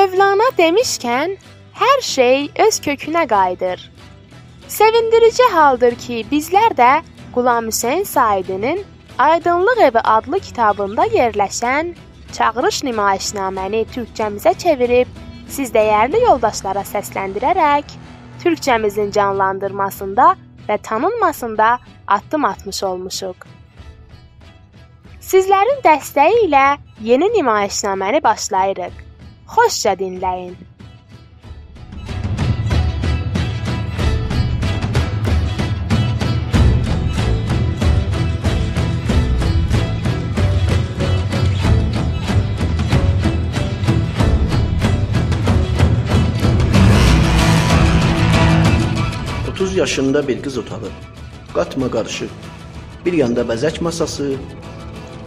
Mevlana demişkən, hər şey öz kökünə qayıdır. Sevindirici haldır ki, bizlər də Qulam Hüseyn Saidinin Aydınlıq Evi adlı kitabında yerləşən çağırış nümayişnaməni türkcəmizə çevirib siz dəyərli yoldaşlara səsləndirərək türkcəmizin canlandırmasında və tanınmasında addım atmış olmuşuq. Sizlərin dəstəyi ilə yeni nümayişnaməni başlayırıq. Xoşca dinləyin. Yaşında bir qız otağı. Qatma qarışıq. Bir yanda bəzək masası,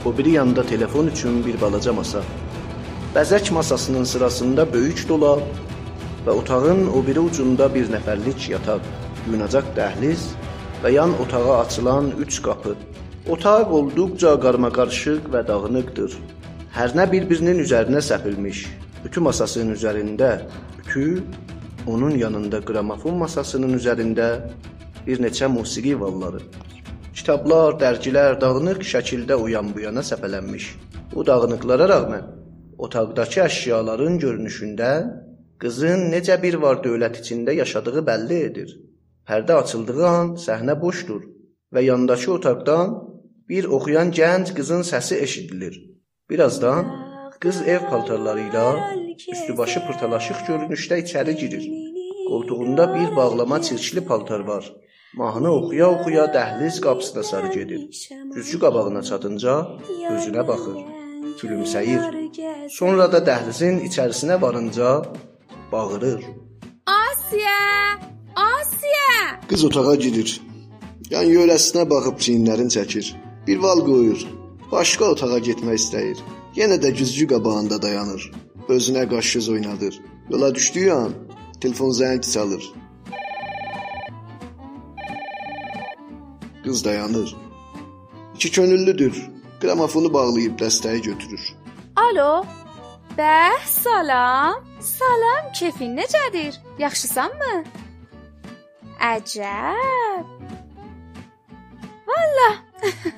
o biri yanda telefon üçün bir balaca masa. Bəzək masasının sırasında böyük dolab və otağın o biri ucunda bir nəfərlik yataq, yunacaq dəhliz və yan otağa açılan üç qapı. Otaq olduqca qarmaqarışıq və dağınıqdır. Hər nə bir-birinin üzərinə səpilmiş. Ütü masasının üzərində ütü, onun yanında qramofon masasının üzərində bir neçə musiqi valları. Kitablar, dərgilər dağınıq şəkildə o yan bu yana səpələnmiş. Bu dağınıqlara rəğmən otaqdakı əşyaların görünüşündə qızın necə bir var dövlət içində yaşadığı bəlli edir. Pərdə açıldığı an səhnə boşdur və yandakı otaqdan bir oxuyan gənc qızın səsi eşidilir. Birazdan qız ev paltarları ilə üstübaşı pırtalaşıq görünüşdə içəri girir. Qoltuğunda bir bağlama çirkli paltar var. Mahnı oxuya-oxuya dəhliz qapısına sarı gedir. Güzgü qabağına çatınca gözünə baxır, gülümsəyir. Sonra da dəhlizin içərisinə varınca bağırır. Asiya! Asiya! Qız otağa girir. Yan yörəsinə baxıb çiyinlərini çəkir. Bir val qoyur. Başqa otağa getmək istəyir. Yenə də güzgü qabağında dayanır. Özünə qaş-göz oynadır. Yola düşdüyü an telefon zəng çalır. Qız dayanır. İki könüllüdür. Qramofonu bağlayıb dəstəyi götürür. Alo. Bəh, salam. Salam, kefin necədir? Yaxşısanmı? Əcəb. Vallah.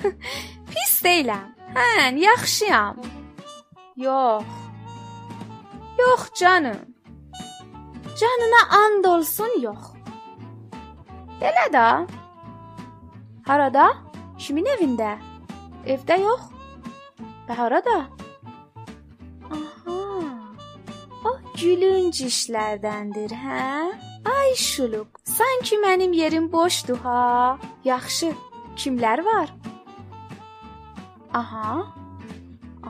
Pis deyiləm. Hə, yaxşıyam. Yox. Yox canım. Canına and olsun yox. Belə də. Harada? Kimin evində? Evdə yox. Harada? Aha. O gülünc işlərdəndir, hə? Ay şuluq, sanki mənim yerim boşdur ha. Yaxşı. Kimlər var? Aha.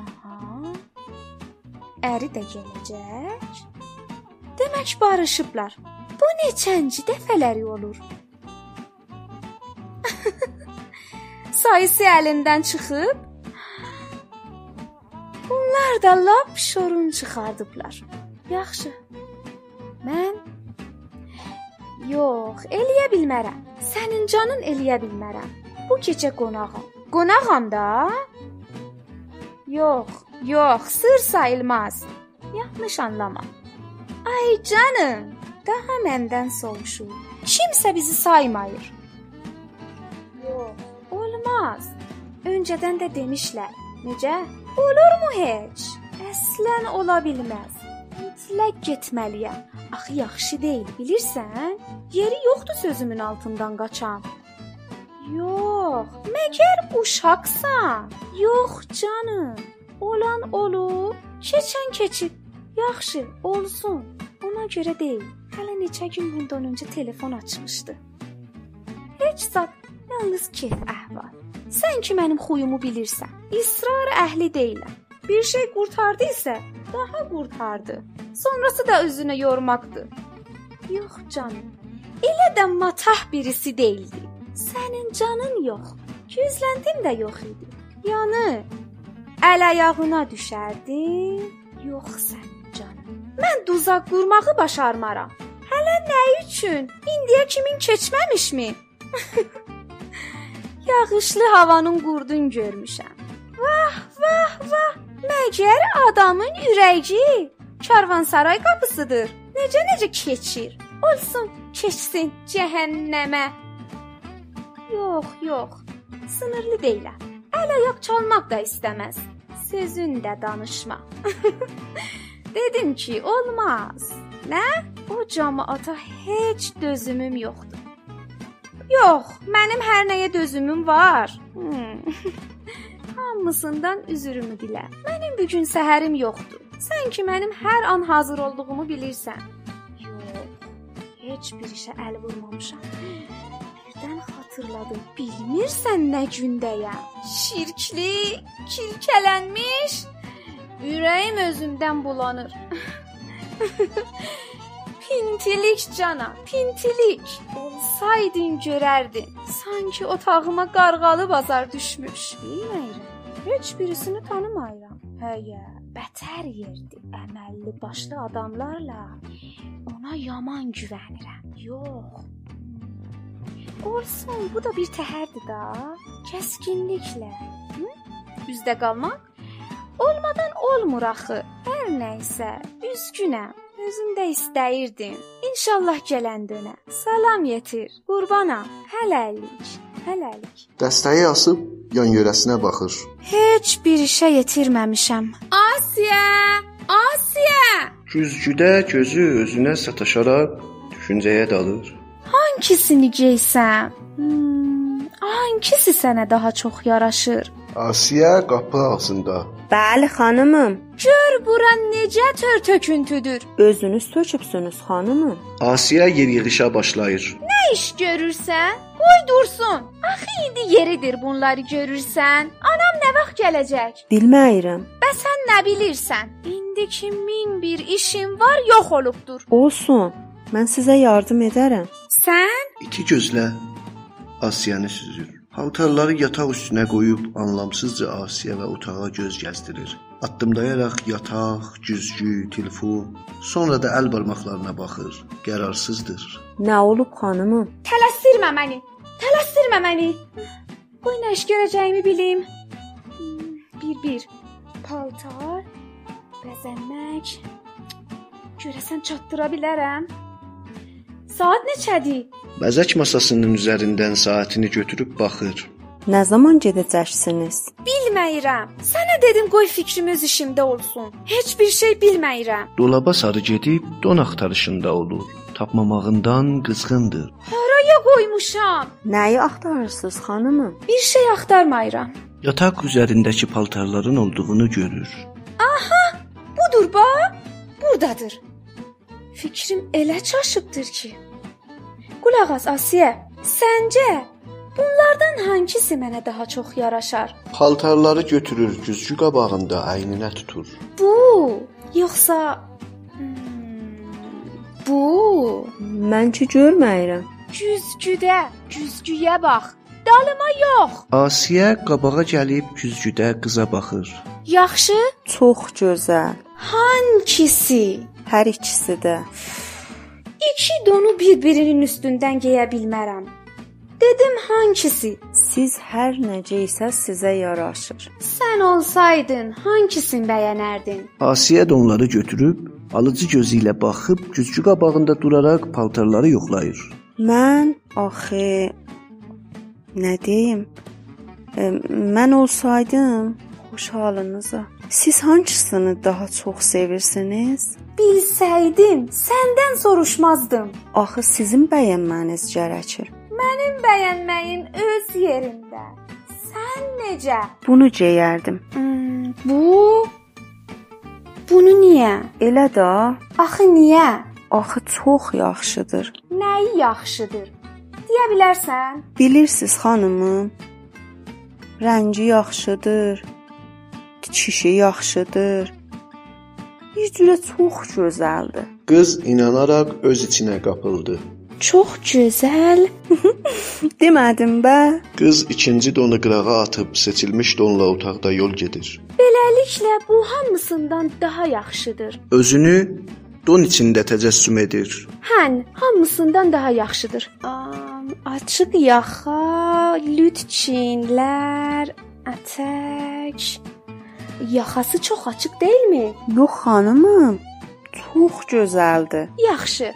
Aha. Əri də gələcək. Demək barışıblar. Bu neçənci dəfələri olur? Sayısı əlindən çıxıb. Bunlar da lap şorun çıxardıblar. Yaxşı. Mən Yox, eləyə bilmərəm. Sənin canın eləyə bilmərəm. Bu gecə qonağam. Qonağam da? Yox, yox, sır sayılmaz. Yanlış anlama. Ay canım, daha məndən soruşur. Kimsə bizi saymayır. Yox, olmaz. Öncədən də demişlər. Necə? Olurmu heç? Əslən ola bilməz. Mütləq getməliyəm. Axı yaxşı deyil, bilirsən? Yeri yoxdur sözümün altından qaçam. Yox, məgər uşaqsan? Yox canım. Olan olub, keçən keçib. Yaxşı, olsun. Ona görə deyil. Hələ neçə gün bundan öncə telefon açmışdı. Heç zat, yalnız kef əhval. Sən ki mənim xuyumu bilirsən. İsrar əhli deyiləm. Bir şey qurtardı isə daha qurtardı. Sonrası da özünü yormaqdır. Yox canım. Elə də matah birisi deyildi. Sənin canın yox. Gözləndim də yox idi. Yəni əl ayağına düşərdin. Yox sən canım. Mən duzaq qurmağı başarmaram. Hələ nə üçün? İndiyə kimin keçməmişmi? Yağışlı havanın qurdun görmüşəm. Vah, vah, vah. Məgər adamın ürəyi Karvansaray qapısıdır. Necə-necə keçir? Olsun, keçsin cəhənnəmə. Yox, yox. Sınırlı deyiləm. Əl ayaq çalmaq da istəməz. Sözün də danışma. Dedim ki, olmaz. Nə? O cəmaata heç dözümüm yoxdur. Yox, mənim hər nəyə dözümüm var. Hmm. Hamısından üzrümü dilə. Mənim bu gün səhərim yoxdur. Sən ki mənim hər an hazır olduğumu bilirsən. Yox, heç bir işə əl vurmamışam. Birdən xatırladım. Bilmirsən nə gündəyəm? Şirkli, kilkələnmiş. Ürəyim özümdən bulanır. Pintilik cana, pintilik. Olsaydın görərdin. Sanki otağıma qarğalı bazar düşmüş. Bilmirəm. Heç birisini tanımayıram. Həyə, bətər yerdi. Əməlli başlı adamlarla ona yaman güvənirəm. Yox. Olsun, bu da bir təhərdir da. Kəskinliklə. Hı? Üzdə qalmaq olmadan olmur axı. Hər nəysə, üzgünəm. Özüm də istəyirdim. İnşallah gələn dönə. Salam yetir. Qurbanam. Hələlik. Hələlik. Dəstəyi asıb yan yörəsinə baxır. Heç bir işə yetirməmişəm. Asiya! Asiya! Güzgüdə gözü özünə sataşaraq düşüncəyə dalır. Hankisini geysəm? Hmm, hangisi sənə daha çox yaraşır? Asiya qapı ağzında. Bəli, xanımım. Gör bura necə tör töküntüdür. Özünüz tökübsünüz, xanımım. Asiya yer yığışa başlayır. Nə iş görürsən? Qoy dursun. Axı indi yeridir bunları görürsən. Anam nə vaxt gələcək? Bilməyirəm. Bəs sən nə bilirsən? İndiki min bir işim var, yox olubdur. Olsun. Mən sizə yardım edərəm. Sən İti gözlə Asiyanı süzür. Paltarları yataq üstünə qoyub anlamsızca Asiya və otağa göz gəzdirir. Addımlayaraq yataq, güzgü, telefon, sonra da əl barmaqlarına baxır. Qərarsızdır. Nə olub, xanımım? tələsdirmə məni. Tələsdirmə məni. Qoy nə iş görəcəyimi bilim. Hmm, Bir bir paltar, bəzənmək. Görəsən çatdıra bilərəm? Saat neçədir? Bəzək masasının üzərindən saatini götürüb baxır. Nə zaman gedəcəksiniz? Bilməyirəm. Sənə dedim qoy fikrim öz işimdə olsun. Heç bir şey bilməyirəm. Dolaba sarı gedib don axtarışında olur. Tapmamağından qızğındır. Haraya qoymuşam? Nəyi axtarırsınız, xanımım? Bir şey axtarmayıram. Yataq üzərindəki paltarların olduğunu görür. Budur bax. Burdadır. Fikrim elə çaşıbdır ki. Qulaq as Asiyə. Səncə bunlardan hangisi mənə daha çox yaraşar? Paltarları götürür, güzgü qabağında əyninə tutur. Bu, yoxsa hmm, bu? Mən ki görməyirəm. Güzgüdə, güzgüyə bax. Dalıma yox. Asiyə qabağa gəlib güzgüdə qıza baxır. Yaxşı? Çox gözəl. Hangisi? Hər ikisi də. İki donu bir-birinin üstündən geyə bilmərəm. Dedim hangisi? Siz hər necə isə sizə yaraşır. Sən olsaydın hangisini bəyənərdin? Asiyə donları götürüb alıcı gözü ilə baxıb güzgü qabağında duraraq paltarları yoxlayır. Mən axı nə deyim? E, mən olsaydım xoş halınıza. Siz hangisini daha çox sevirsiniz? Bilsəydim, səndən soruşmazdım. Axı sizin bəyənməniz gərəkir. Mənim bəyənməyin öz yerində. Sən necə? Bunu geyərdim. Hmm, bu Bunu niyə? Elə də, Axı niyə? axı çox yaxşıdır. Nəyi yaxşıdır? Deyə bilərsən? Bilirsiniz xanımım, rəngi yaxşıdır. Tikişi yaxşıdır. Bir cürə çox gözəldir. Qız inanaraq öz içinə qapıldı. Çox gözəl. Demədim bə? Qız ikinci donu qırağa atıb seçilmiş donla otaqda yol gedir. Beləliklə bu hamısından daha yaxşıdır. Özünü don içində təcəssüm edir. Hən, hamısından daha yaxşıdır. Am, açıq yaxa, lüt çinlər, ətək. Yaxası çox açıq deyilmi? Yox xanımım. Çox gözəldir. Yaxşı.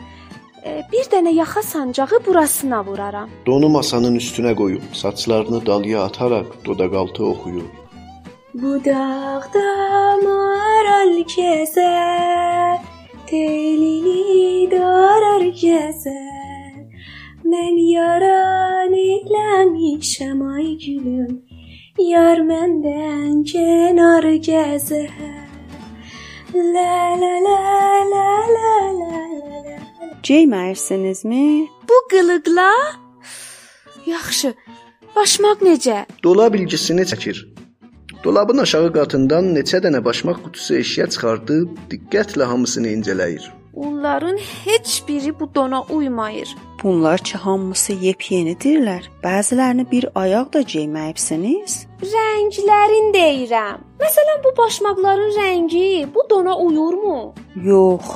E, bir dənə yaxa sancağı burasına vuraram. Donu masanın üstünə qoyub, saçlarını dalıya ataraq dodaqaltı oxuyur. Bu dağda maral gəzər, telini darar gəzər. Mən yaran eləmişəm ay gülüm, yar məndən kənar gəzər. La la la la la la la. Ceyməyirsinizmi? Bu qılıqla Yaxşı. Başmaq necə? Dolab bilgisini çəkir. Dolabın aşağı qatından neçə dənə başmaq qutusu eşya çıxardıb diqqətlə hamısını incələyir. Onların heç biri bu dona uymayır. Bunlar ki hamısı yepyenidirlər. Bəzilərini bir ayaq da ceyməyibsiniz. Rənglərin deyirəm. Məsələn, bu başmaqların rəngi bu dona uyurmu? Yox,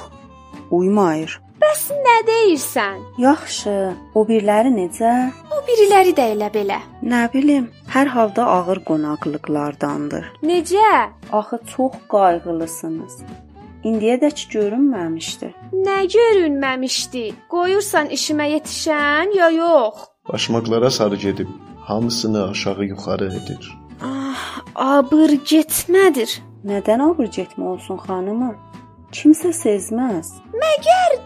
uymayır. Bəs nə deyirsən? Yaxşı, o birləri necə? O biriləri də elə belə. Nə bilim, hər halda ağır qonaqlıqlardandır. Necə? Axı çox qayğılısınız. İndiyədək görünməmişdi. Nə görünməmişdi? Qoyursan işimə yetişən ya yox? Başmaqlara sarı gedib hamısını aşağı yuxarı edir. Ah, abır getmədir. Nədən ağır getmə olsun xanımım? Kimsə sezməz.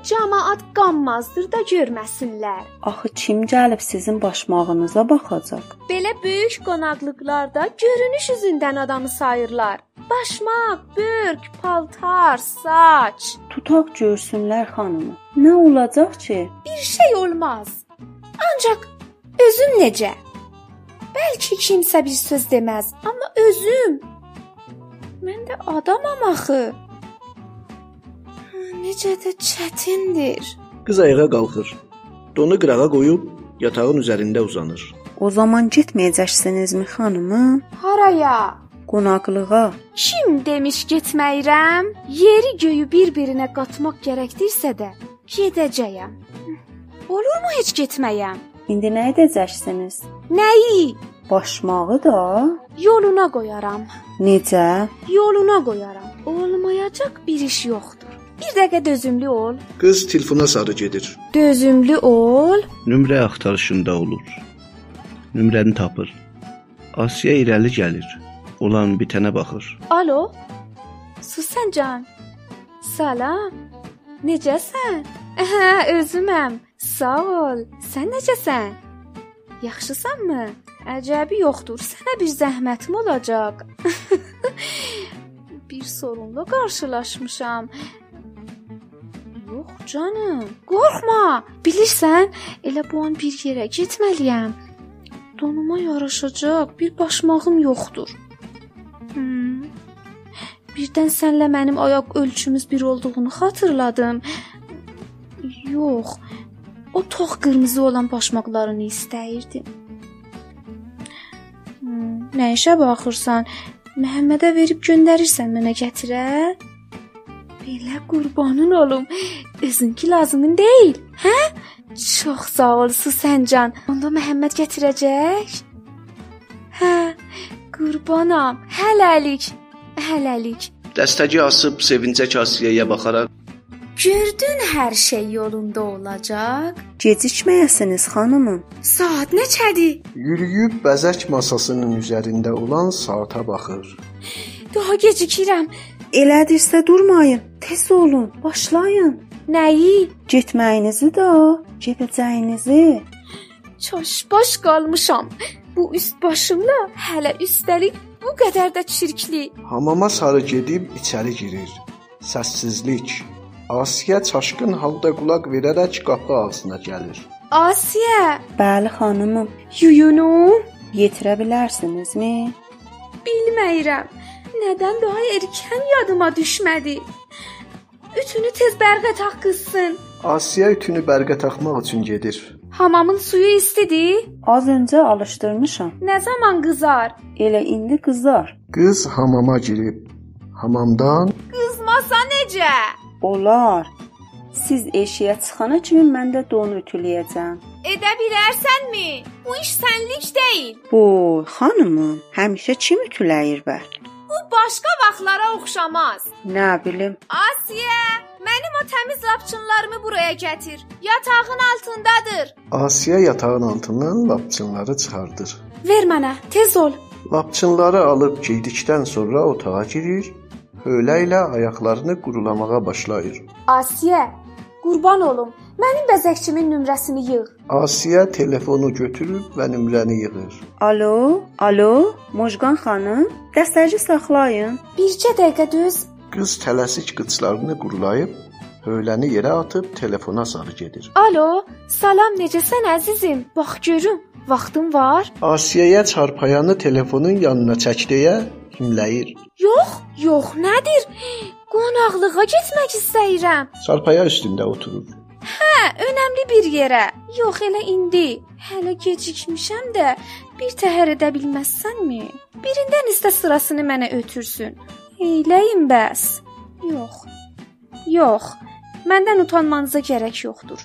Camaat qanmazdır da görməsinlər. Axı kim gəlib sizin başmağınıza baxacaq? Belə böyük qonaqlıqlarda görünüş üzündən adamı sayırlar. Başmaq, bürk, paltar, saç. Tutaq görsünlər xanımı. Nə olacaq ki? Bir şey olmaz. Ancaq özüm necə? Bəlkə kimsə bir söz deməz, amma özüm mən də adamam axı. Necə də çətindir. Qız ayağa qalxır. Donu qırağa qoyub yatağın üzərində uzanır. O zaman getməyəcəksinizmi xanımım? Haraya? Qonaqlığa. Kim demiş getməyirəm? Yeri göyü bir-birinə qatmaq gərəkdirsə də gedəcəyəm. Olurmu heç getməyəm? İndi nə edəcəksiniz? Nəyi? Başmağı da Yoluna qoyaram. necə? Yoluna qoyaram. Olmayacaq bir iş yoxdur. Bir dəqiqə dözümlü ol. Qız telefona sarı gedir. Dözümlü ol. Nömrə axtarışında olur. Nömrəni tapır. Asiya irəli gəlir. Olan bitənə baxır. Alo. Susan can. Salam. Necəsən? Hə, özüməm. Sağ ol. Sən necəsən? Yaxşısanmı? Əcəbi yoxdur. Sənə bir zəhmətim olacaq. bir sorunla qarşılaşmışam. Yox canım, qorxma. Bilirsən, elə bu an bir yerə getməliyəm. Donuma yaraşacaq bir başmağım yoxdur. Hmm. Birdən sənlə mənim ayaq ölçümüz bir olduğunu xatırladım. Yox. O tox qırmızı olan başmaqlarını istəyirdim. Hmm, nə işə baxırsan? Məhəmmədə verib göndərirsən mənə gətirə? Belə qurbanın olum. Özünki lazımın deyil, hə? Çox sağ ol Susancan. Onda Məhəmməd gətirəcək? Hə, qurbanam. Hələlik. Hələlik. Dəstəgi asıb sevincə Asiyaya baxaraq Gördün hər şey yolunda olacaq? Gecikməyəsiniz xanımım. Saat neçədir? Yürüyüb bəzək masasının üzərində olan saata baxır. Daha gecikirəm. Elədirsə durmayın. Tez olun, başlayın. Nəyi? Getməyinizi də, gedəcəyinizi. Çaşbaş qalmışam. Bu üst başımla hələ üstəlik bu qədər də çirkli. Hamama sarı gedib içəri girir. Səssizlik. Asiya çaşqın halda qulaq verərək qapı ağzına gəlir. Asiya, Bəli xanımım. yuyunu Yetirə bilərsinizmi? bilməyirəm. Nədən daha erkən yadıma düşmədi? Ütünü tez bərqə tax qızsın. Asiya ütünü bərqə taxmaq üçün gedir. Hamamın suyu istidir. Az öncə alışdırmışam. Nə zaman qızar? Elə indi qızar. Qız hamama girib. Hamamdan Qızmasa necə? Olar. Siz eşiyə çıxana kimi mən də donu ütüləyəcəm. Edə bilərsənmi? Bu iş sənlik deyil. Boy, xanımım, həmişə kim ütüləyir bə? Bu başqa vaxtlara oxşamaz. Nə bilim. Asiya, Mənim o təmiz lapçınlarımı buraya gətir. Yatağın altındadır. Asiya yatağın altından lapçınları çıxardır. Ver mənə, tez ol. Lapçınları alıb giydikdən sonra otağa girir, hölə ilə ayaqlarını qurulamağa başlayır. Asiyə, qurban olum. Mənim bəzəkçimin nömrəsini yığ. Asiya telefonu götürüb və nömrəni yığır. Alo, alo, Mojqan xanım, dəstəci saxlayın. Bircə dəqiqə döz. Qız tələsik qıçlarını qurulayıb, höləni yerə atıb telefona sarı gedir. Alo, salam, necəsən əzizim? Bax görüm, vaxtın var? Asiyaya çarpayanı telefonun yanına çək deyə himləyir. Yox, yox, nədir? Qonaqlığa getmək istəyirəm. Çarpaya üstündə oturur. Hə, önəmli bir yerə. Yox, elə indi. Hələ gecikmişəm də bir təhər edə bilməzsənmi? Birindən istə sırasını mənə ötürsün. Eyləyin bəs. Yox. Yox. Məndən utanmanıza gərək yoxdur.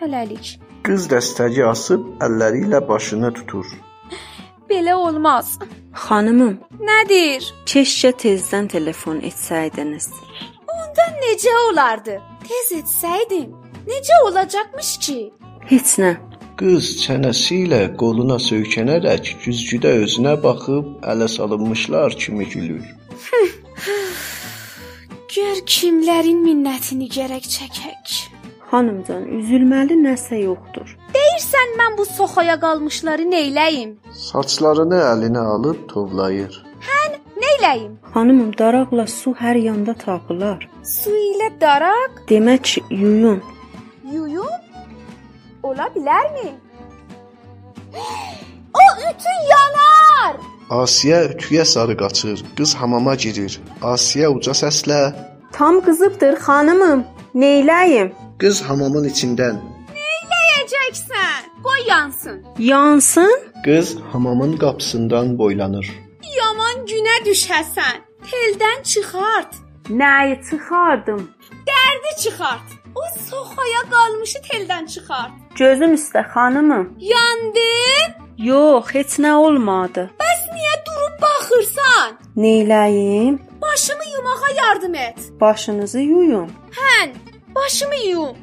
Hələlik. Qız dəstəyi asıb əlləri ilə başını tutur. Belə olmaz. Xanımım, Nədir? keşkə tezdən telefon etsəydiniz. Onda necə olardı? Tez etsəydim. Necə olacaqmış ki? Heç nə. Qız çənəsi ilə qoluna söykənərək güzgüdə özünə baxıb ələ salınmışlar kimi gülür. Gör kimlərin minnətini gərək çəkək. Xanımcan, üzülməli nəsə yoxdur. Deyirsən mən bu soxaya qalmışları neyləyim? Saçlarını əlinə alıb tovlayır. Neyləyim? Xanımım, daraqla su hər yanda tapılar. Su ilə daraq Demək, yuyun. yuyum? Ola bilərmi? O ütü yanar. Asiya ütüyə sarı qaçır. Qız hamama girir. Asiya uca səslə Tam qızıbdır xanımım. Neyləyim? qız hamamın içindən. Yeyəcəksən. Qoy yansın. Yansın? Qız hamamın qapısından boylanır. Yaman günə düşəsən. Teldən çıxart. Nəyi çıxardım? Dərdi çıxart. O soxaya qalmışı teldən çıxart. Gözüm üstə xanımım. Yandın? Yox, heç nə olmadı. Bəs niyə durub baxırsan? Neyləyim? Başımı yumağa yardım et. Başınızı yuyun. Hən, başımı yum.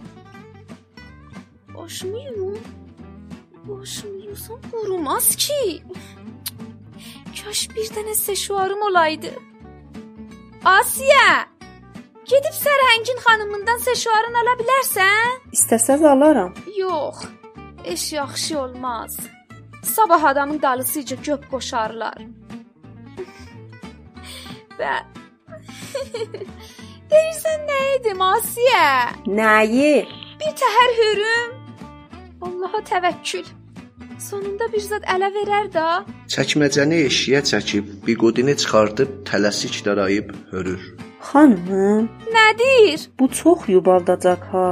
Başımı yum. Başımı yusam qurumaz ki. Kaş bir dənə seşuarım olaydı. Asiya! Gedib Sərhəngin xanımından seşuarını ala bilərsən? İstəsəz alaram. Yox. Eş yaxşı olmaz. Sabah adamın dalısıca göp qoşarlar. Və Deyirsən nə edim Asiyə? Nəyi? Bir təhər hürüm. Allaha təvəkkül. Sonunda bir zad ələ verər də. Çəkməcəni eşiyə çəkib, biqodini çıxardıb tələsik darayıb hörür. Xanımım, Nədir? bu çox yubaldacaq ha.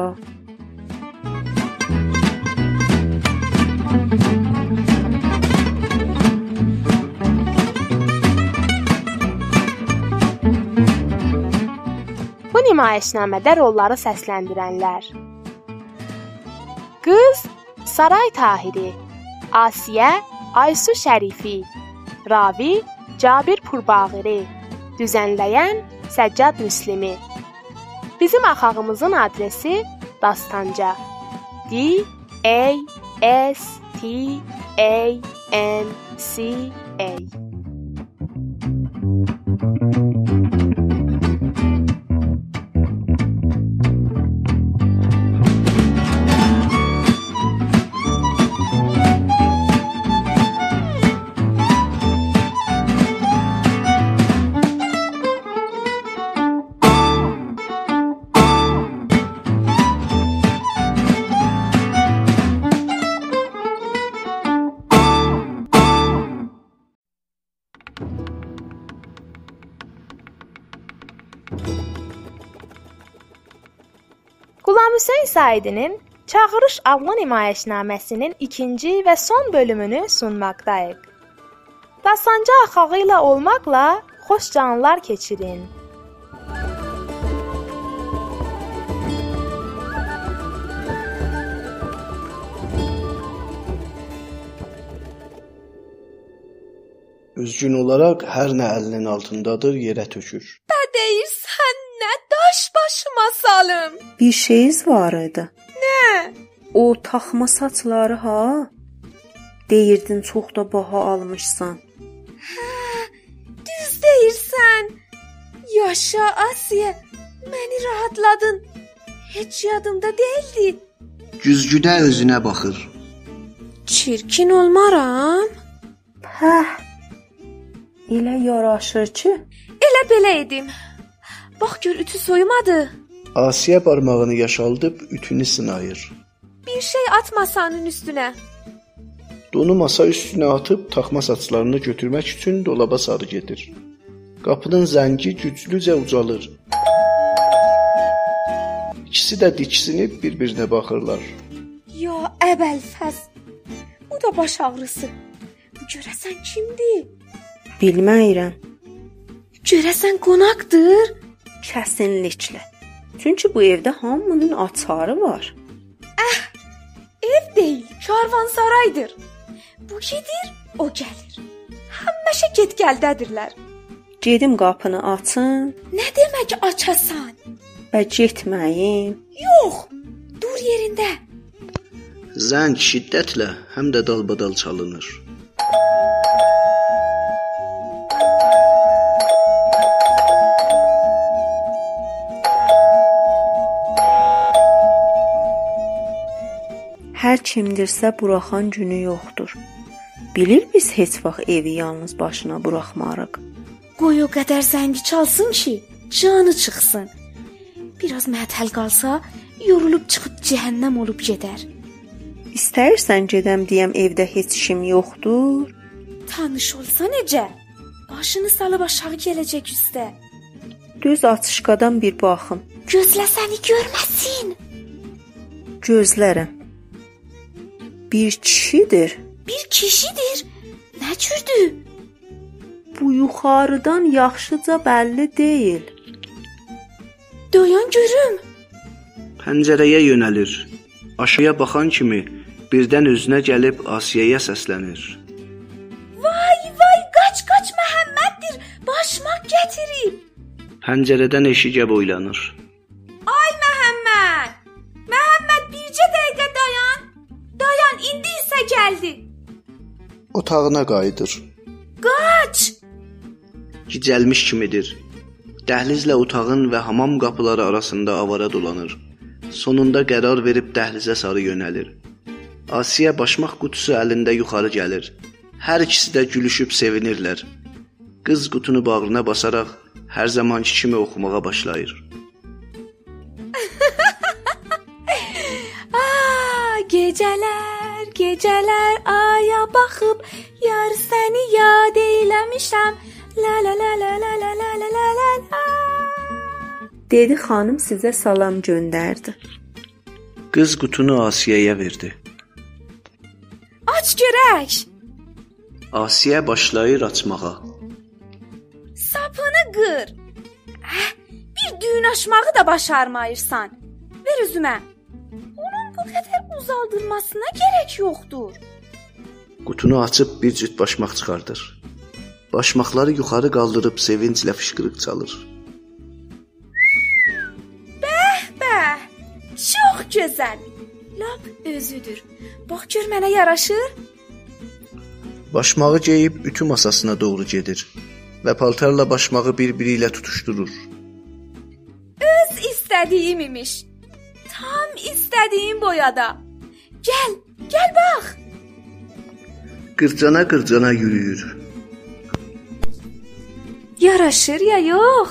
Bu nümayişnamədə rolları səsləndirənlər: Qız Saray Tahiri, Asiyə Aysu Şərifi, Ravi Cabir Purbağiri, düzənləyən Səccad Müslimi. Bizim axağımızın adresi Dastanca. D A S T A N C A Saidinin Çağırış adlı nümayişnaməsinin ikinci və son bölümünü sunmaqdayıq. Dastanca axağı ilə olmaqla xoş canlar keçirin. Üzgün olaraq hər nə əlinin altındadır yerə tökür. Nə deyirsən? Nə da Baş başıma salım. Bir şeyiz var idi. Nə? O taxma saçları ha? Deyirdin çox da baha almışsan. Düz deyirsən. Yaşa Asiya. Məni rahatladın. Heç yadımda deyildi. Güzgüdə özünə baxır. Çirkin olmaram. Hə. Elə yaraşır ki, Elə belə edim. Bax gör ütü soyumadı. Asiyə barmağını yaşaldıb ütünü sınayır. Bir şey at masanın üstünə. Donu masa üstünə atıb taxma saçlarını götürmək üçün dolaba sarı gedir. Qapının zəngi güclücə ucalır. İkisi də diksinib bir-birinə baxırlar. Ya əbəlfəz. Bu da baş ağrısı. Bu görəsən kimdir? bilməyirəm. Görəsən qonaqdır? Kəsinliklə. Çünki bu evdə hamının açarı var. Ev deyil, karvansaraydır. Bu gedir, o gəlir. Həmişə get-gəldədirlər. Gedim qapını açın Nə demək açasan? və getməyim. Yox, dur yerində. Zəng şiddətlə həm də dalbadal çalınır. Hər kimdirsə buraxan günü yoxdur. Bilir biz heç vaxt evi yalnız başına buraxmarıq. Qoy o qədər zəngi çalsın ki, canı çıxsın. Biraz məhtəl qalsa, yorulub çıxıb cəhənnəm olub gedər. İstəyirsən gedəm deyəm evdə heç kim yoxdur? Tanış olsa necə? Başını salıb aşağı gələcək üstə. Düz açışqadan bir baxım. Gözlə səni görməsin. Gözlərəm. Bir kişidir. Bir kişidir. Nə cürdür? Bu yuxarıdan yaxşıca bəlli deyil. Dayan görüm. Pəncərəyə yönəlir. Aşağıya baxan kimi birdən özünə gəlib Asiyəyə səslənir. Vay vay qaç qaç Məhəmməddir. Başmaq gətirib. Pəncərədən eşiyə boylanır. Otağına qayıdır. Qaç. Gicəlmiş kimidir. Dəhlizlə otağın və hamam qapıları arasında avara dolanır. Sonunda qərar verib dəhlizə sarı yönəlir. Asiya başmaq qutusu əlində yuxarı gəlir. Hər ikisi də gülüşüb sevinirlər. Qız qutunu bağrına basaraq hər zamanki kimi oxumağa başlayır. Aa, gecələr, gecələr aya baxıb yar səni yad eyləmişəm. La la la la la la la la la la. la. Dedi xanım sizə salam göndərdi. Qız qutunu Asiyəyə verdi. Aç görək. Asiyə başlayır açmağa. Sapını qır. Hə, bir düyün açmağı da başarmayırsan. Ver üzümə. Qədər uzaldılmasına gərək yoxdur. Qutunu açıb bir cüt başmaq çıxardır. Başmaqları yuxarı qaldırıb sevinclə fışqırıq çalır. Bəh, çox gözəl. Lap özüdür. Bax gör mənə yaraşır. Başmağı geyib ütü masasına doğru gedir və paltarla başmağı bir-biri ilə tutuşdurur. Öz istədiyim imiş. Tam istədiyim boyada. Gəl, gəl bax. Qırcana-qırcana yürüyür. Yaraşır ya yox?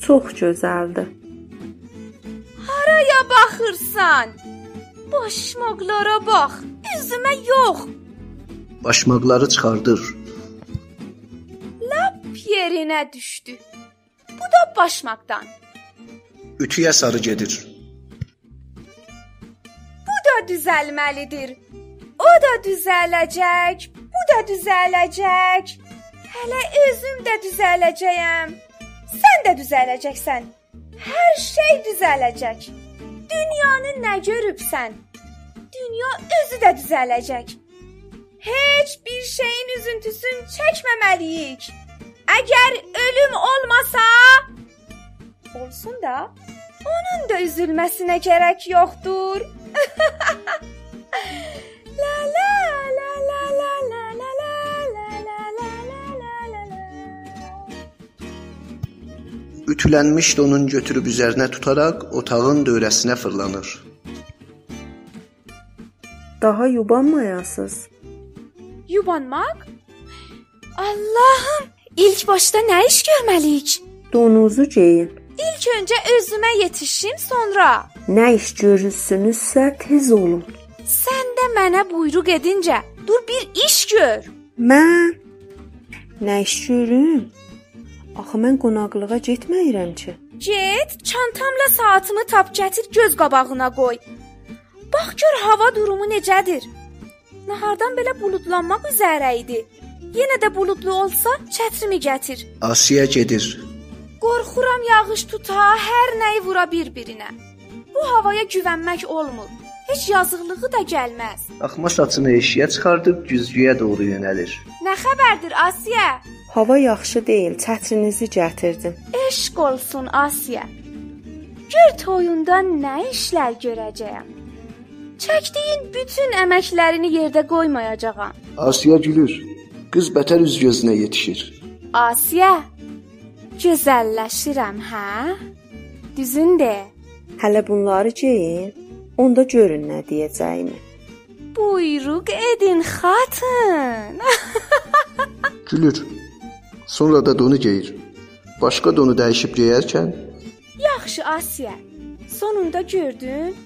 Çox gözəldir. Haraya baxırsan? Başmaqlara bax. Üzümə yox. Başmaqları çıxardır. Lap yerinə düşdü. Bu da başmaqdan. Ütüyə sarı gedir. Bu da düzəlməlidir. O da düzələcək. Bu da düzələcək. Hələ özüm də düzələcəyəm. Sən də düzələcəksən. Hər şey düzələcək. Dünyanı nə görübsən? Dünya özü də düzələcək. Heç bir şeyin üzüntüsünü çəkməməliyik. Əgər ölüm olmasa, Olsun da onun da üzülməsinə gərək yoxdur. la la la la la la la la la la la la la la. Ütülənmiş donun götürüb üzərinə tutaraq otağın dövrəsinə fırlanır. Daha yubanmayasız. Yubanmaq? Allahım, ilk başda nə iş görməliyik? Donunuzu geyin. İlk öncə özümə yetişim, sonra Nə iş görürsünüzsə tez olun. sən də mənə buyruq edincə, dur bir iş gör. Mən nə iş görüm? Axı mən qonaqlığa getməyirəm ki. Get, çantamla saatımı tap gətir, göz qabağına qoy. Bax gör hava durumu necədir. Nahardan belə buludlanmaq üzrə idi. Yenə də buludlu olsa, çətrimi gətir. Asiya gedir. Qorxuram yağış tuta, hər nəyi vura bir-birinə. Bu havaya güvənmək olmur. Heç yazıqlığı da gəlməz. Axma saçını eşiyə çıxardıb güzgüyə doğru yönəlir. Nə xəbərdir Asiya? Hava yaxşı deyil, çətrinizi gətirdim. Eşq olsun Asiya. Gör toyunda nə işlər görəcəyəm. Çəkdiyin bütün əməklərini yerdə qoymayacağam. Asiya gülür. Qız bətər üz gözünə yetişir. Asiya, gözəlləşirəm, hə? Düzün de. Hələ bunları geyin, onda görün nə deyəcəyimi. Buyruq edin xatın. Gülür. Sonra da donu geyir. Başqa donu dəyişib geyərkən Yaxşı Asiya. Sonunda gördün?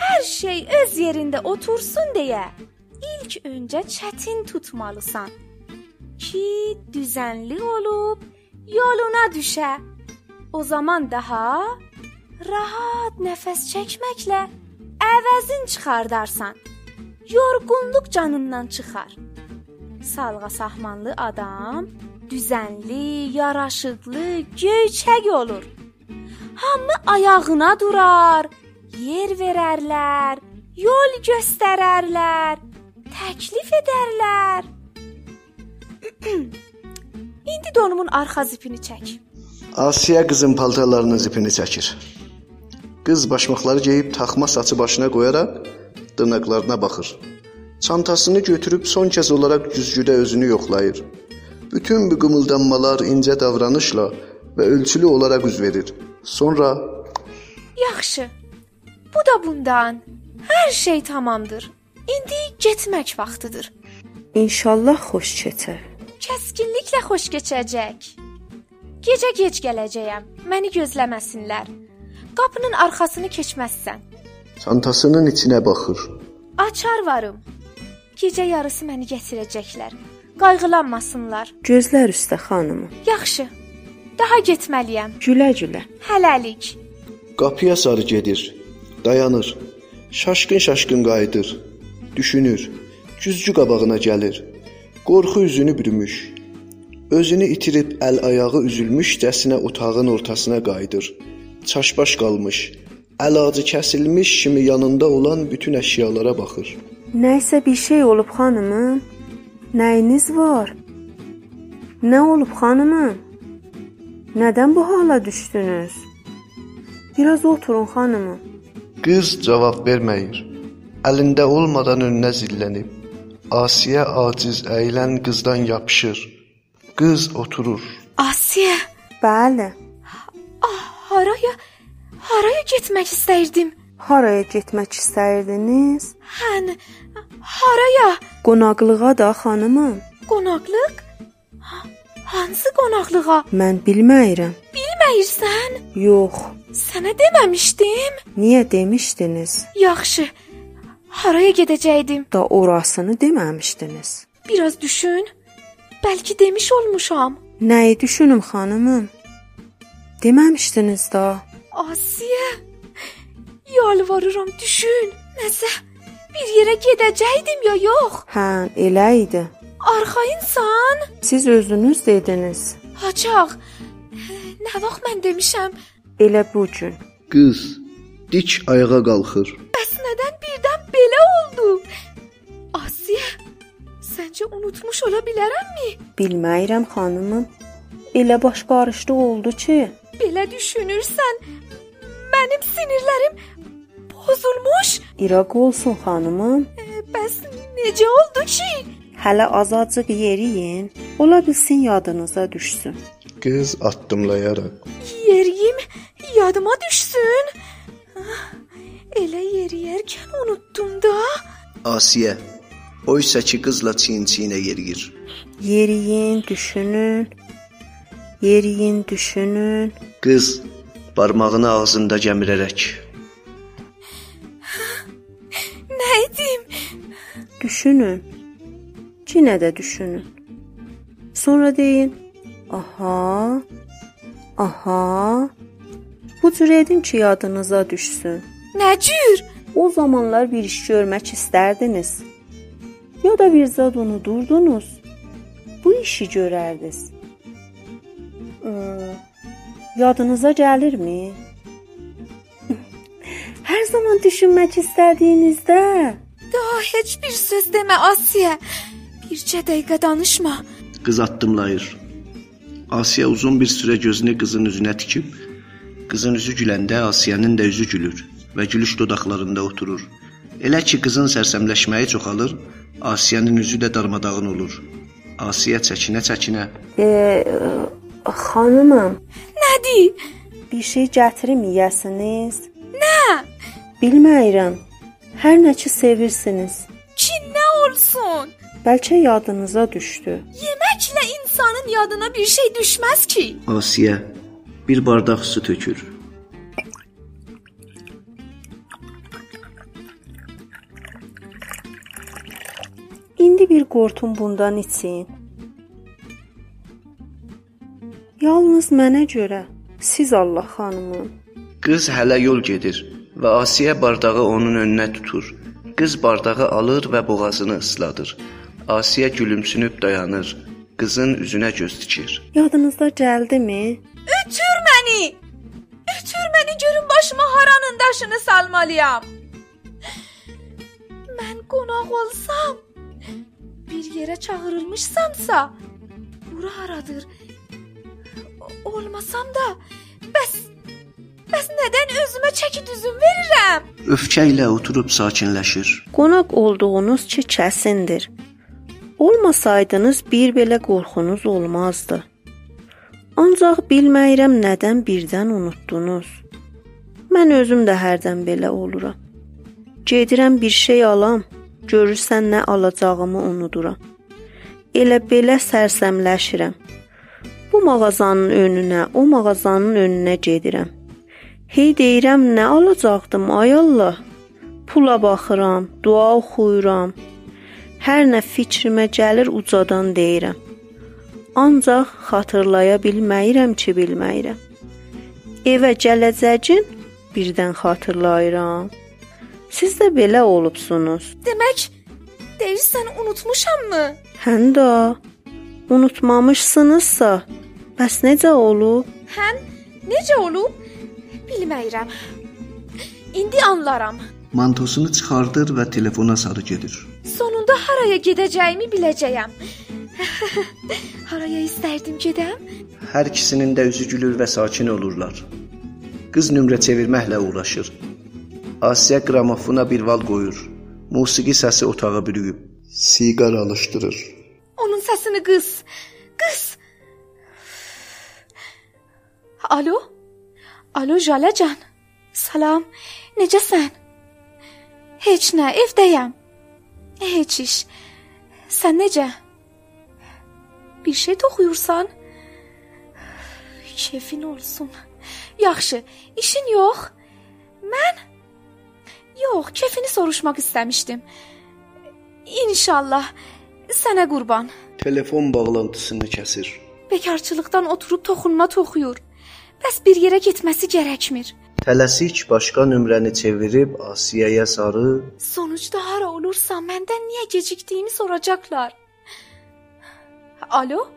Hər şey öz yerində otursun deyə ilk öncə çətin tutmalısan ki, düzənli olub yoluna düşə. O zaman daha rahat nəfəs çəkməklə əvəzin çıxardarsan. Yorğunluq canından çıxar. Salğa sahmanlı adam düzənli, yaraşıqlı, göyçək olur. Hamı ayağına durar, yer verərlər, yol göstərərlər, təklif edərlər. İndi donumun arxa zipini çək. Asiya qızın paltarlarının zipini çəkir. Qız başmaqları geyib taxma saçı başına qoyaraq dırnaqlarına baxır. Çantasını götürüb son kəz olaraq güzgüdə özünü yoxlayır. Bütün bu qımıldanmalar incə davranışla və ölçülü olaraq üz verir. Sonra Yaxşı. Bu da bundan. Hər şey tamamdır. İndi getmək vaxtıdır. İnşallah xoş keçər. Kəskinliklə xoş keçəcək. Gecə gec gələcəyəm. Məni gözləməsinlər. Qapının arxasını keçməzsən. çantasının içinə baxır. Açar varım. Gecə yarısı məni gətirəcəklər. Qayğılanmasınlar. Gözlər üstə xanımım. Yaxşı. Daha getməliyəm. Gülə-gülə. Hələlik. Qapıya sarı gedir. Dayanır. Şaşqın-şaşqın qayıdır. Düşünür. Güzgü qabağına gəlir. Qorxu üzünü bürümüş. Özünü itirib əl-ayağı üzülmüşcəsinə otağın ortasına qayıdır. Çaşbaş qalmış. Əlacı kəsilmiş kimi yanında olan bütün əşyalara baxır. Nəysə bir şey olub xanımım? Nəyiniz var? Nə olub xanımım? Nədən bu hala düşdünüz? Biraz oturun xanımım. Qız cavab verməyir. Əlində olmadan önünə zillənib. Asiyə aciz əyilən qızdan yapışır. Qız oturur. Asiya, Bəli. haraya haraya getmək istəyirdim? Haraya getmək istəyirdiniz? Hən haraya? Qonaqlığa da xanımım. Qonaqlıq? Ha- Hansı qonaqlığa? Mən bilməyirəm. Bilməyirsən? Yox. Sənə deməmişdim. Niyə demişdiniz? Yaxşı. Haraya gedəcəydim? Da orasını deməmişdiniz. Biraz düşün. Bəlkə demiş olmuşam. Nəyi düşünüm xanımım? Deməmişdiniz da. Asiyə. Yalvarıram düşün. Nəsə bir yerə gedəcəydim ya yox. Hə, elə idi. Arxayınsan? Siz özünüz dediniz. Haçaq. Nə vaxt mən demişəm? Elə bu gün. Qız dik ayağa qalxır. Bəs belə oldu? Asiyə, səncə unutmuş ola bilərəmmi? Bilməyirəm xanımım. Elə baş qarışdı oldu ki, Belə düşünürsən, mənim sinirlərim pozulmuş. İraq olsun xanımım. Bəs necə oldu ki? Hələ azacıq yeriyin. Ola bilsin yadınıza düşsün. Qız addımlayaraq Yeriyim, yadıma düşsün. Ah, Elə yeriyərkən unutdum da. Asiyə o isə ki qızla çiyin-çiyinə yeriyir. Yeriyin, düşünün. Yeriyin, düşünün. Qız barmağını ağzında gəmirərək Nə edim? Düşünün. Yenə də düşünün. Sonra deyin: "Aha. Aha." Bu cür edin ki, yadınıza düşsün. Nə cür? O zamanlar bir iş görmək istərdiniz. Ya da bir zad unudurdunuz. Bu işi görərdiniz. Hmm, yadınıza gəlirmi? Hər zaman düşünmək istədiyinizdə Daha heç bir söz demə Asiyə. Bircə dəqiqə danışma. qız addımlayır. Asiyə uzun bir sürə gözünü qızın üzünə tikib, qızın üzü güləndə Asiyənin də üzü gülür və gülüş dodaqlarında oturur. Elə ki qızın sərsəmləşməyi çoxalır, Asiyənin üzü də darmadağın olur. Asiyə çəkinə-çəkinə e, xanımım, Nədir? bir şey gətirim yeyəsiniz? Nə? Bilmirəm. Hər nə ki sevirsiniz. Ki nə olsun? Bəlkə yadınıza düşdü. Yeməklə insanın yadına bir şey düşməz ki. Asiyə bir bardaq su tökür. İndi bir qorxum bundan için. Yalnız mənə görə. Siz Allah xanımım. Qız hələ yol gedir və Asiyə bardağı onun önünə tutur. Qız bardağı alır və boğazını ısladır. Asiyə gülümsünüb dayanır. Qızın üzünə göz dikir. Yadınızda gəldimi? Ötür məni. Ötür məni görüm başıma haranın daşını salmalıyam. Mən qonaq olsam, bir yerə çağırılmışsamsa, bura haradır? Olmasam da, bəs bəs nədən özümə çəki düzüm verirəm? Öfkə ilə oturub sakinləşir. Qonaq olduğunuz ki kəsindir. Olmasaydınız bir belə qorxunuz olmazdı. Ancaq bilməyirəm nədən birdən unutdunuz. Mən özüm də hərdən belə oluram. Gedirəm bir şey alam, görürsən nə alacağımı unuduram. Elə belə sərsəmləşirəm. Bu mağazanın önünə, o mağazanın önünə gedirəm. Hey deyirəm nə alacaqdım ay Allah. Pula baxıram, dua oxuyuram. Hər nə fikrimə gəlir ucadan deyirəm. Ancaq xatırlaya bilməyirəm ki, bilməyirəm. Evə gələcəyin birdən xatırlayıram. Siz də belə olubsunuz. Demək, deyirsən unutmuşammı? Həm də unutmamışsınızsa, bəs necə olub? Hən necə olub? Bilməyirəm. İndi anlaram. Mantosunu çıxardır və telefona sarı gedir. Sonunda haraya gedəcəyimi biləcəyəm. haraya istərdim gedəm? Hər ikisinin də üzü gülür və sakin olurlar. Qız nömrə çevirməklə uğraşır. Asiyə qramofona bir val qoyur. Musiqi səsi otağı bürüyüb. siqar alışdırır. Onun səsini qız. Qız. Alo? Alo Jalacan. Salam. Necəsən? Heç nə, evdəyəm. Heç iş. Sən necə? Bir şey toxuyursan? Kefin olsun. Yaxşı, işin yox. Mən Yox, kefini soruşmaq istəmişdim. İnşallah sənə qurban. Telefon bağlantısını kəsir. Bekarçılıqdan oturub toxunma toxuyur. Bəs bir yerə getməsi gərəkmir. Tələsik başqa nömrəni çevirib Asiyəyə sarı Sonuçda hara olursa məndən niyə gecikdiyimi soracaqlar. Alo?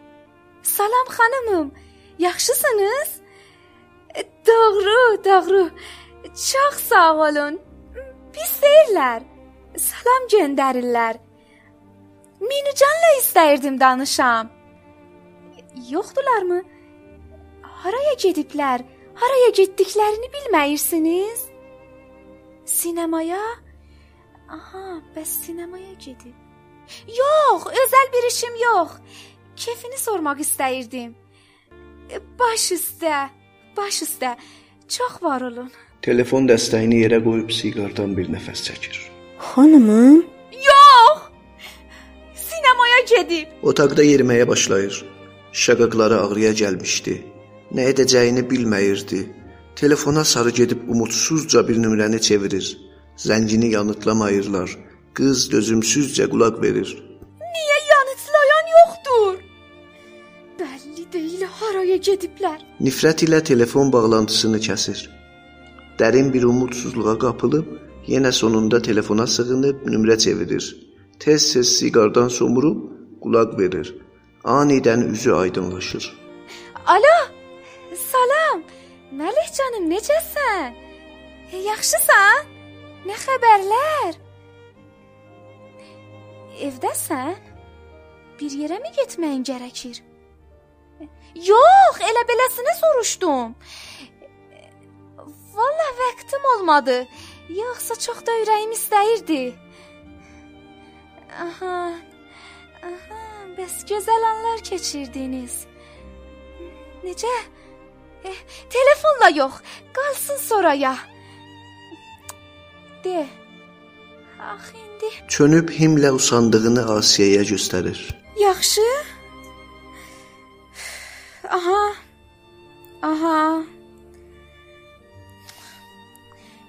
Salam xanımım. Yaxşısınız? E, Doğru, doğru. Çox sağ olun. Pis deyirlər. Salam göndərirlər. Minucanla istəyirdim danışam. Yoxdularmı? Haraya gediblər? Haraya getdiklərini bilməyirsiniz? Sinemaya? Aha, bəs sinemaya gedib. Yox, özəl bir işim yox. Kefini sormaq istəyirdim. Baş üstə, baş üstə. Çox var olun. Telefon dəstəyini yerə qoyub siqardan bir nəfəs çəkir. Xanımım, Yox! Sinemaya gedib. Otaqda yeriməyə başlayır. Şaqaqları ağrıya gəlmişdi. Nə edəcəyini bilməyirdi. Telefona sarı gedib umudsuzca bir nömrəni çevirir. Zəngini yanıtlamayırlar. Qız dözümsüzcə qulaq verir. Niyə yanıtlayan yoxdur? Bəlli deyil haraya gediblər. Nifrət ilə telefon bağlantısını kəsir. Dərin bir umudsuzluğa qapılıb, yenə sonunda telefona sığınıb nömrə çevirir. Tez-tez siqardan somurub qulaq verir. Anidən üzü aydınlaşır. Alo, salam. Mələk canım, necəsən? Yaxşısan? Nə xəbərlər? Evdəsən? Bir yerə mi getməyin gərəkir? Yox, elə beləsinə soruşdum. Vaxtım olmadı. Yoxsa çox da ürəyim istəyirdi. Aha. Aha, bəs gözəl anlar keçirdiniz. Necə? E, telefonla yox, qalsın sonraya. De. Ax indi. Çönüb himlə usandığını Asiyaya göstərir. Yaxşı? Aha. Aha.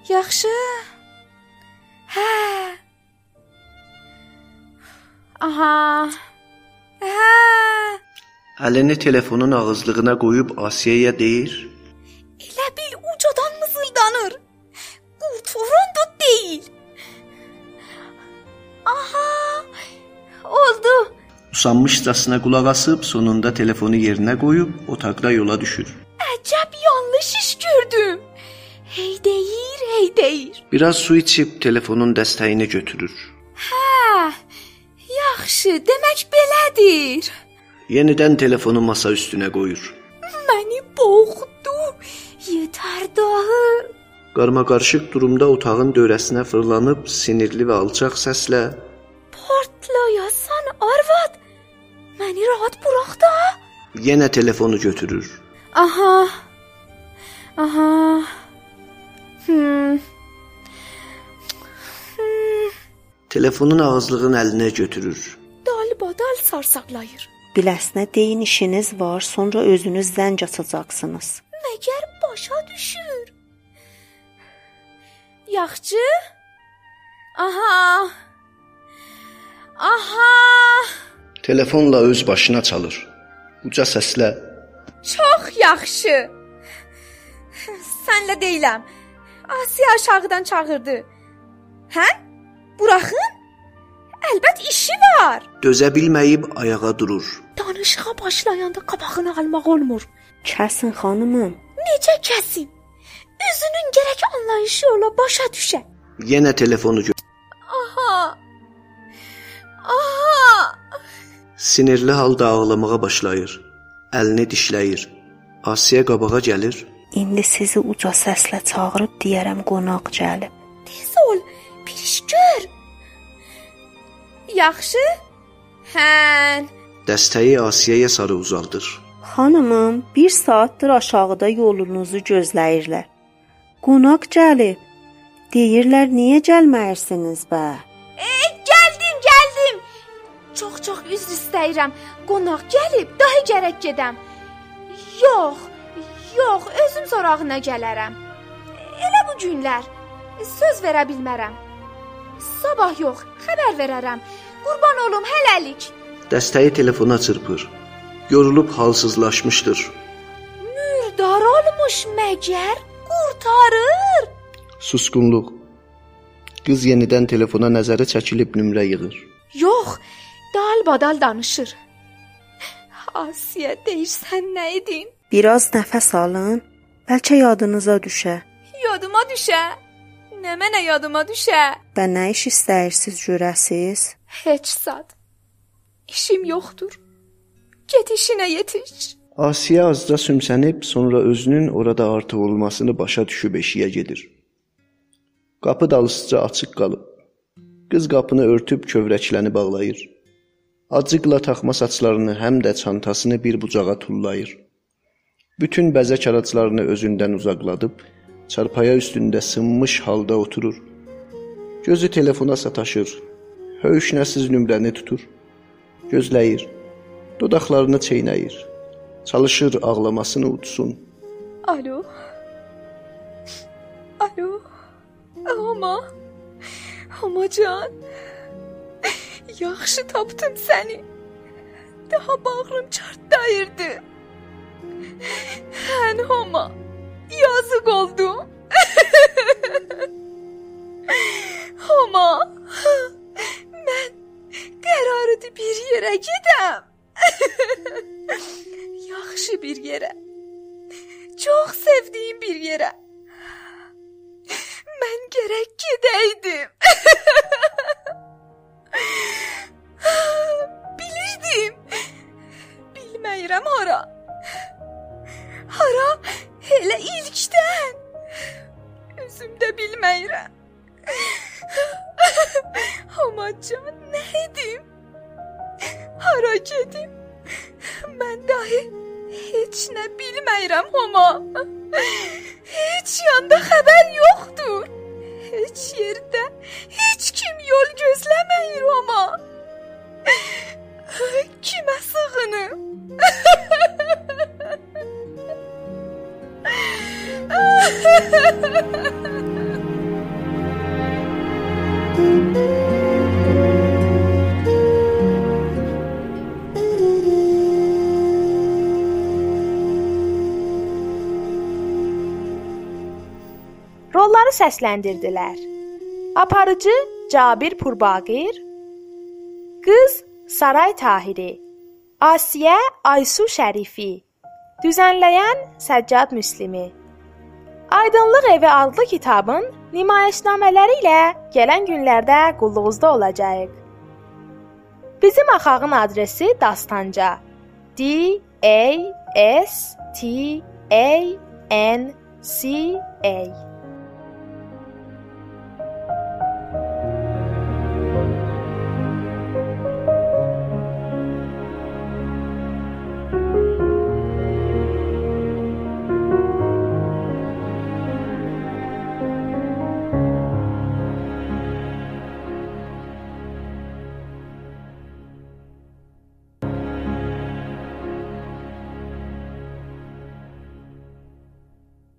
Yaxşı. Hə. Aha. Hə. Əlini telefonun ağızlığına qoyub Asiyaya deyir: Elə bil ucadan mızıldanır. Qurturan da deyil. Aha. Oldu. Usanmışcasına qulaq asıb sonunda telefonu yerinə qoyub otaqda yola düşür. Əcəb yanlış iş gördüm. Hey deyir, hey deyir. Biraz su içib telefonun dəstəyini götürür. Hə. Yaxşı, demək belədir. Yenidən telefonu masa üstünə qoyur. Məni boğdu. Yetər daha. Qarmaqarışıq durumda otağın dövrəsinə fırlanıb sinirli və alçaq səslə Partlayasan arvad. Məni rahat burax da. yenə telefonu götürür. Aha. Aha. Hmm. Hmm. Telefonun ağızlığını əlinə götürür. Dalbadal sarsaqlayır. biləsinə deyin işiniz var, sonra özünüz zəng açacaqsınız. Məgər başa düşür? Yaxşı? Aha. Aha. Telefonla öz başına çalır. Uca səslə Çox yaxşı. Sənlə deyiləm. Asiya aşağıdan çağırdı. Hə? Buraxın? Əlbət işi var. dözə bilməyib ayağa durur. Danışığa başlayanda qabağını almaq olmur. Kəsin xanımım. Necə kəsim? Üzünün gərək anlayışı ola başa düşə. Yenə telefonu gö- Aha. Aha. sinirli halda ağlamağa başlayır. Əlini dişləyir. Asiya qabağa gəlir. İndi sizi uca səslə çağırıb deyərəm qonaq gəlib. Tez ol, bir iş gör. Yaxşı? Hən. Dəstəyi Asiyaya sarı uzaldır. Xanımım, bir saatdır aşağıda yolunuzu gözləyirlər. Qonaq gəlib. Deyirlər niyə gəlməyirsiniz bə? E, gəldim, gəldim. Çox-çox üzr istəyirəm. Qonaq gəlib, daha gərək gedəm. Yox, yox, özüm sorağına gələrəm. Elə bu günlər söz verə bilmərəm. Sabah yox, xəbər verərəm. Qurban olum hələlik. Dəstəyi telefona çırpır. Yorulub halsızlaşmışdır. Mürdar olmuş məgər? Qurtarır. Susqunluq. Qız yenidən telefona nəzəri çəkilib nömrə yığır. Yox, dalbadal danışır. Asiya deyirsən nə edin? Biraz nəfəs alın, bəlkə yadınıza düşə. Yadıma düşə. Nə mənə yadıma düşə? Və nə iş istəyirsiniz görəsiz? Heç zad. İşim yoxdur. Get işinə yetiş. Asiyə azca sümsənib, sonra özünün orada artıq olmasını başa düşüb eşiyə gedir. Qapı dalısıca açıq qalıb. Qız qapını örtüb kövrəkləni bağlayır. Acıqla taxma saçlarını həm də çantasını bir bucağa tullayır. Bütün bəzək araclarını özündən uzaqladıb, çarpaya üstündə sınmış halda oturur. Gözü telefona sataşır. Höyüşnəsiz nömrəni tutur. Gözləyir. Dodaqlarını çeynəyir. Çalışır ağlamasını utsun. Alo. Alo. Amma Amma can. Yaxşı tapdım səni. Daha bağrım çartdayırdı. Sən Homa. Yazıq oldum. Homa. Mən qərarıdı bir yerə gedəm. Yaxşı bir yerə. Çox sevdiyim bir yerə. Mən gərək gedəydim. Bilirdim. Bilməyirəm hara. Hara elə ilkdən. Özüm də bilməyirəm. Amma can nə edim? Hara gedim? Mən dahi heç nə bilməyirəm amma. Heç yanda xəbər yoxdur. Heç yerdə heç kim yol gözləməyir amma. Kimə səsləndirdilər. Aparıcı Cabir Purbaqir, qız Saray Tahiri, Asiyə Aysu Şərifi, düzənləyən Səccad Müslimi. Aydınlıq Evi adlı kitabın nümayişnamələri ilə gələn günlərdə qulluğunuzda olacaq. Bizim axağın adresi Dastanca. D A S T A N C A